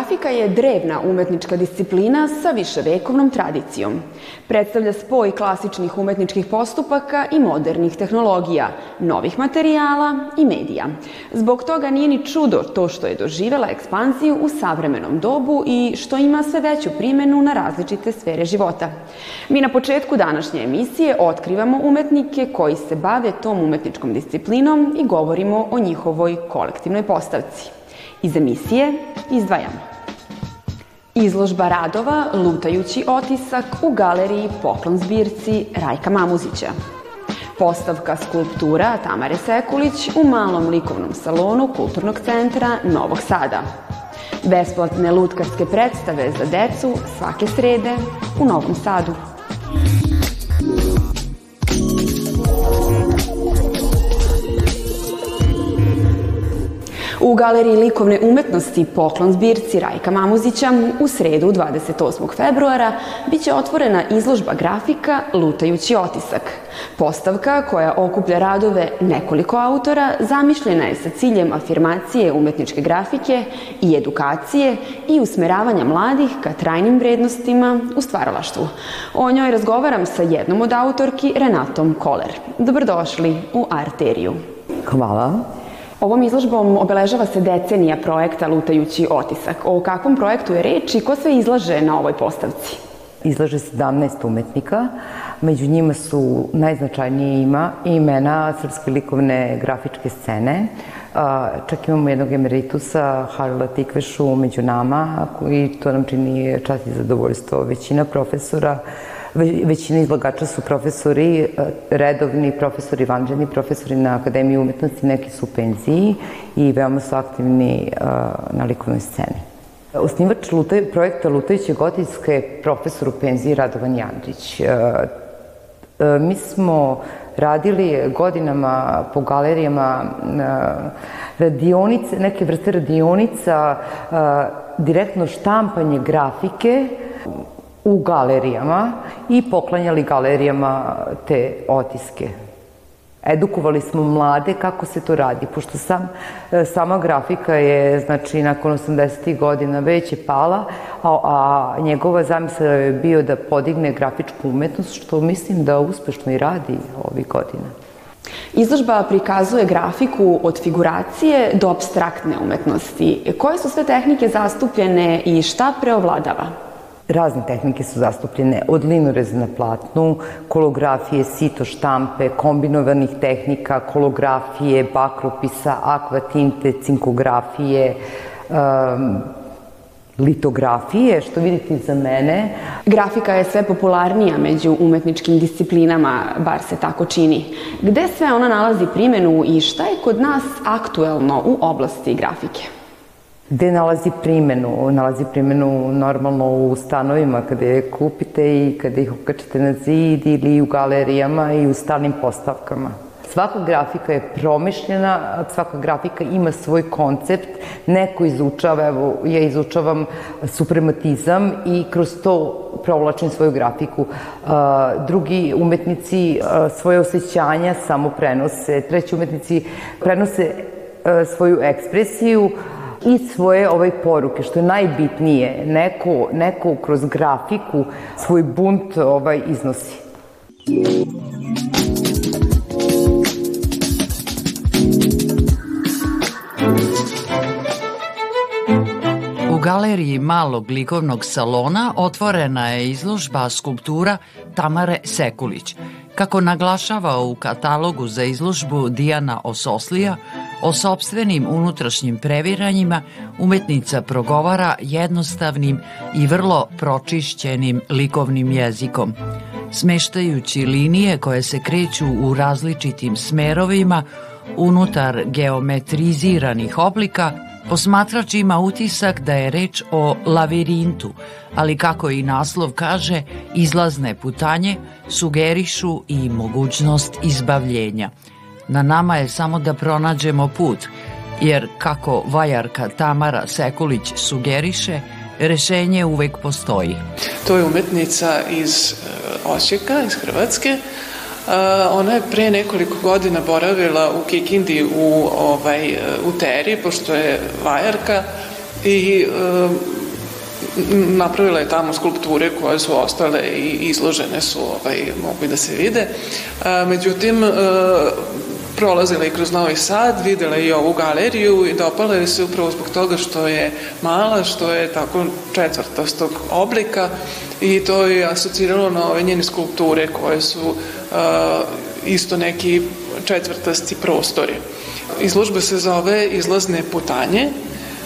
Grafika je drevna umetnička disciplina sa viševekovnom tradicijom. Predstavlja spoj klasičnih umetničkih postupaka i modernih tehnologija, novih materijala i medija. Zbog toga nije ni čudo to što je doživela ekspanziju u savremenom dobu i što ima sve veću primenu na različite sfere života. Mi na početku današnje emisije otkrivamo umetnike koji se bave tom umetničkom disciplinom i govorimo o njihovoj kolektivnoj postavci. Iz emisije izdvajamo. Izložba radova Lutajući otisak u galeriji Poklon zbirci Rajka Mamuzića. Postavka skulptura Tamare Sekulić u malom likovnom salonu Kulturnog centra Novog Sada. Besplatne lutkarske predstave za decu svake srede u Novom Sadu. U Galeriji likovne umetnosti Poklon zbirci Rajka Mamuzića u sredu 28. februara biće otvorena izložba grafika Lutajući otisak. Postavka koja okuplja radove nekoliko autora zamišljena je sa ciljem afirmacije umetničke grafike i edukacije i usmeravanja mladih ka trajnim vrednostima u stvaralaštvu. O njoj razgovaram sa jednom od autorki, Renatom Koler. Dobrodošli u Arteriju. Hvala. Ovom izložbom obeležava se decenija projekta Lutajući otisak. O kakvom projektu je reč i ko sve izlaže na ovoj postavci? Izlaže 17 umetnika, među njima su najznačajnije ima imena srpske likovne grafičke scene. Čak imamo jednog emeritusa, Harla Tikvešu, među nama, i to nam čini čast i zadovoljstvo. Većina profesora većina izlagača su profesori, e, redovni profesori, vanđeni profesori na Akademiji umetnosti, neki su u penziji i veoma su aktivni e, na likovnoj sceni. Osnivač Lutaj, projekta Lutajuće gotiske je profesor u penziji Radovan Jandrić. E, mi smo radili godinama po galerijama radionice, neke vrste radionica, direktno štampanje grafike u galerijama i poklanjali galerijama te otiske. Edukovali smo mlade kako se to radi, pošto sam, e, sama grafika je, znači, nakon 80. godina već je pala, a, a njegova zamisla je bio da podigne grafičku umetnost, što mislim da uspešno i radi ovih godina. Izložba prikazuje grafiku od figuracije do abstraktne umetnosti. Koje su sve tehnike zastupljene i šta preovladava? Razne tehnike su zastupljene, od linoreza na platnu, kolografije, sito štampe, kombinovanih tehnika, kolografije, bakropisa, akvatinte, cinkografije, um, litografije, što vidite za mene. Grafika je sve popularnija među umetničkim disciplinama, bar se tako čini. Gde sve ona nalazi primenu i šta je kod nas aktuelno u oblasti grafike? Gde nalazi primenu? Nalazi primenu normalno u stanovima kada je kupite i kada ih okačete na zid ili u galerijama i u stalnim postavkama. Svaka grafika je promišljena, svaka grafika ima svoj koncept, neko izučava, evo ja izučavam suprematizam i kroz to provlačim svoju grafiku. Drugi umetnici svoje osjećanja samo prenose, treći umetnici prenose svoju ekspresiju, i svoje ovaj poruke, što je najbitnije, neko, neko kroz grafiku svoj bunt ovaj iznosi. U galeriji malog likovnog salona otvorena je izložba skulptura Tamare Sekulić. Kako naglašava u katalogu za izložbu Dijana Ososlija, O sobstvenim unutrašnjim previranjima umetnica progovara jednostavnim i vrlo pročišćenim likovnim jezikom. Smeštajući linije koje se kreću u različitim smerovima unutar geometriziranih oblika, Posmatrač ima utisak da je reč o lavirintu, ali kako i naslov kaže, izlazne putanje sugerišu i mogućnost izbavljenja – Na nama je samo da pronađemo put, jer kako vajarka Tamara Sekulić sugeriše, rešenje uvek postoji. To je umetnica iz e, Osijeka, iz Hrvatske. E, ona je pre nekoliko godina boravila u Kikindi u, ovaj, u Teri, pošto je vajarka i e, napravila je tamo skulpture koje su ostale i izložene su, ovaj, mogu da se vide. E, međutim, e, prolazila i kroz Novi Sad, videla i ovu galeriju i dopala je se upravo zbog toga što je mala, što je tako četvrtastog oblika i to je asociralo na ove njene skulpture koje su uh, isto neki četvrtasti prostori. Izložba se zove Izlazne putanje.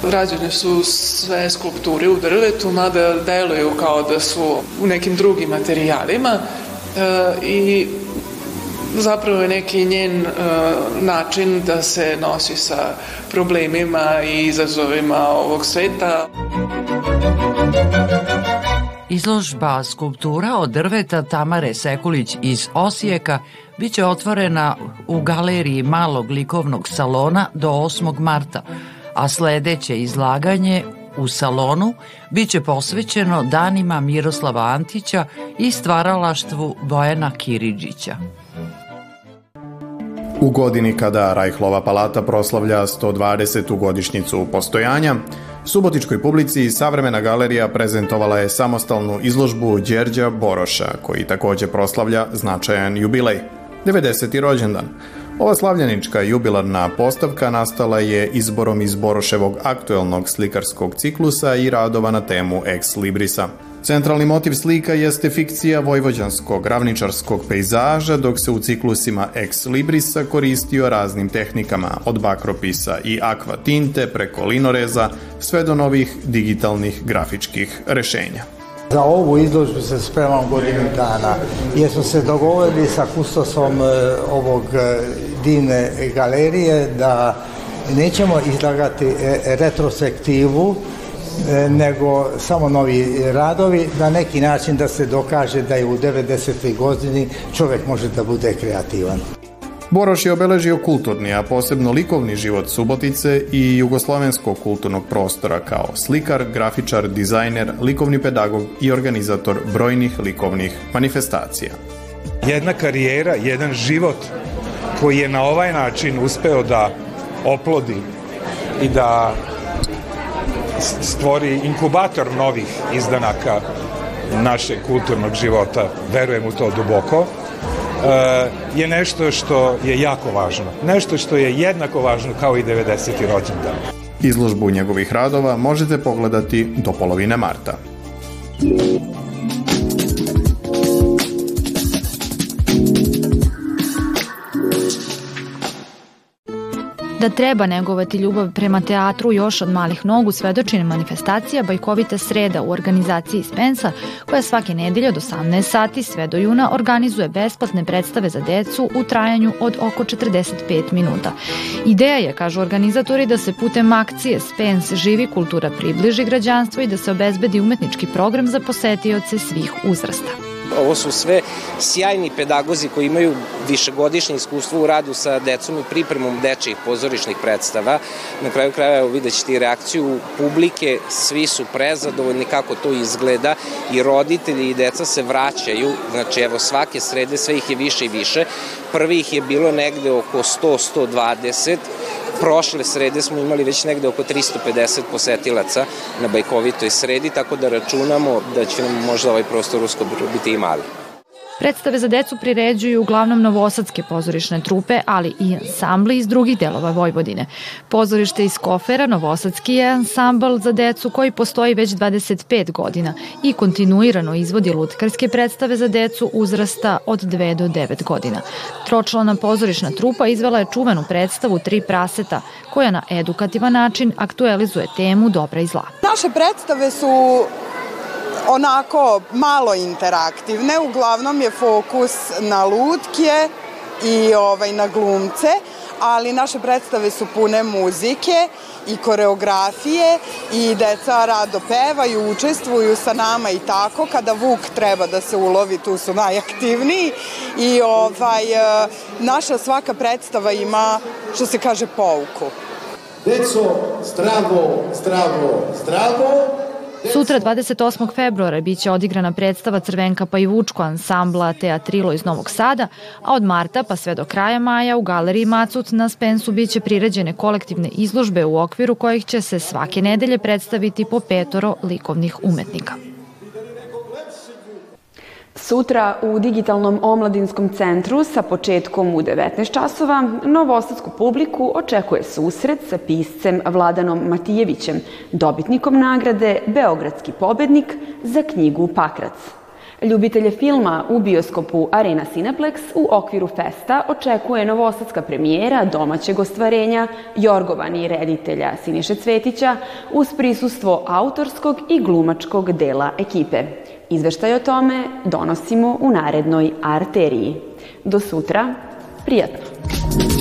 Rađene su sve skulpture u drvetu, mada deluju kao da su u nekim drugim materijalima uh, i zapravo je neki njen uh, način da se nosi sa problemima i izazovima ovog sveta. Izložba skulptura od drveta Tamare Sekulić iz Osijeka biće otvorena u galeriji malog likovnog salona do 8. marta, a sledeće izlaganje u salonu biće posvećeno danima Miroslava Antića i stvaralaštvu Bojana Kiridžića. U godini kada Rajhlova palata proslavlja 120. godišnjicu postojanja, Subotičkoj publici Savremena galerija prezentovala je samostalnu izložbu Đerđa Boroša, koji takođe proslavlja značajan jubilej, 90. rođendan. Ova slavljanička jubilarna postavka nastala je izborom iz Boroševog aktuelnog slikarskog ciklusa i radova na temu Ex Librisa. Centralni motiv slika jeste fikcija vojvođanskog ravničarskog pejzaža, dok se u ciklusima Ex Librisa koristio raznim tehnikama, od bakropisa i akva tinte preko linoreza, sve do novih digitalnih grafičkih rešenja. Za ovu izložbu se spremam godinu dana, jer smo se dogovorili sa kustosom e, ovog e, divne galerije da nećemo izlagati e, retrospektivu, nego samo novi radovi, na neki način da se dokaže da je u 90. godini čovek može da bude kreativan. Boroš je obeležio kulturni, a posebno likovni život Subotice i jugoslovenskog kulturnog prostora kao slikar, grafičar, dizajner, likovni pedagog i organizator brojnih likovnih manifestacija. Jedna karijera, jedan život koji je na ovaj način uspeo da oplodi i da stvori inkubator novih izdanaka našeg kulturnog života, verujem u to duboko, je nešto što je jako važno. Nešto što je jednako važno kao i 90. rođendan. Izložbu njegovih radova možete pogledati do polovine marta. Da treba negovati ljubav prema teatru još od malih nogu svedoči manifestacija Bajkovita sreda u organizaciji Spensa koja svake nedelje od 18 sati sve do juna organizuje besplatne predstave za decu u trajanju od oko 45 minuta. Ideja je, kažu organizatori, da se putem akcije Spens živi kultura približi građanstvo i da se obezbedi umetnički program za posetioce svih uzrasta. Ovo su sve sjajni pedagozi koji imaju višegodišnje iskustvo u radu sa decom i pripremom dečjih pozorišnih predstava. Na kraju kraja evo vidjet ćete i reakciju publike, svi su prezadovoljni kako to izgleda i roditelji i deca se vraćaju, znači evo svake srede sve ih je više i više. Prvi ih je bilo negde oko 100-120, prošle srede smo imali već negde oko 350 posetilaca na Bajkovitoj sredi, tako da računamo da će nam možda ovaj prostor uskoro biti i mali. Predstave za decu priređuju uglavnom novosadske pozorišne trupe, ali i ansambli iz drugih delova Vojvodine. Pozorište iz Kofera, novosadski je ansambl za decu koji postoji već 25 godina i kontinuirano izvodi lutkarske predstave za decu uzrasta od 2 do 9 godina. Tročlana pozorišna trupa izvela je čuvenu predstavu Tri praseta, koja na edukativan način aktualizuje temu dobra i zla. Naše predstave su onako malo interaktivne, uglavnom je fokus na lutke i ovaj, na glumce, ali naše predstave su pune muzike i koreografije i deca rado pevaju, učestvuju sa nama i tako. Kada Vuk treba da se ulovi, tu su najaktivniji i ovaj, e, naša svaka predstava ima, što se kaže, pouku. Deco, zdravo, zdravo, zdravo, Sutra, 28. februara, biće odigrana predstava Crvenka pa i Vučko ansambla Teatrilo iz Novog Sada, a od marta pa sve do kraja maja u galeriji Macut na Spensu biće priređene kolektivne izložbe u okviru kojih će se svake nedelje predstaviti po petoro likovnih umetnika. Sutra u Digitalnom omladinskom centru sa početkom u 19 časova novosadsku publiku očekuje susret sa piscem Vladanom Matijevićem, dobitnikom nagrade Beogradski pobednik za knjigu Pakrac. Ljubitelje filma u bioskopu Arena Cineplex u okviru festa očekuje novosadska premijera domaćeg ostvarenja Jorgovani reditelja Siniše Cvetića uz prisustvo autorskog i glumačkog dela ekipe. Izveštaj o tome donosimo u narednoj arteriji. Do sutra, prijatno!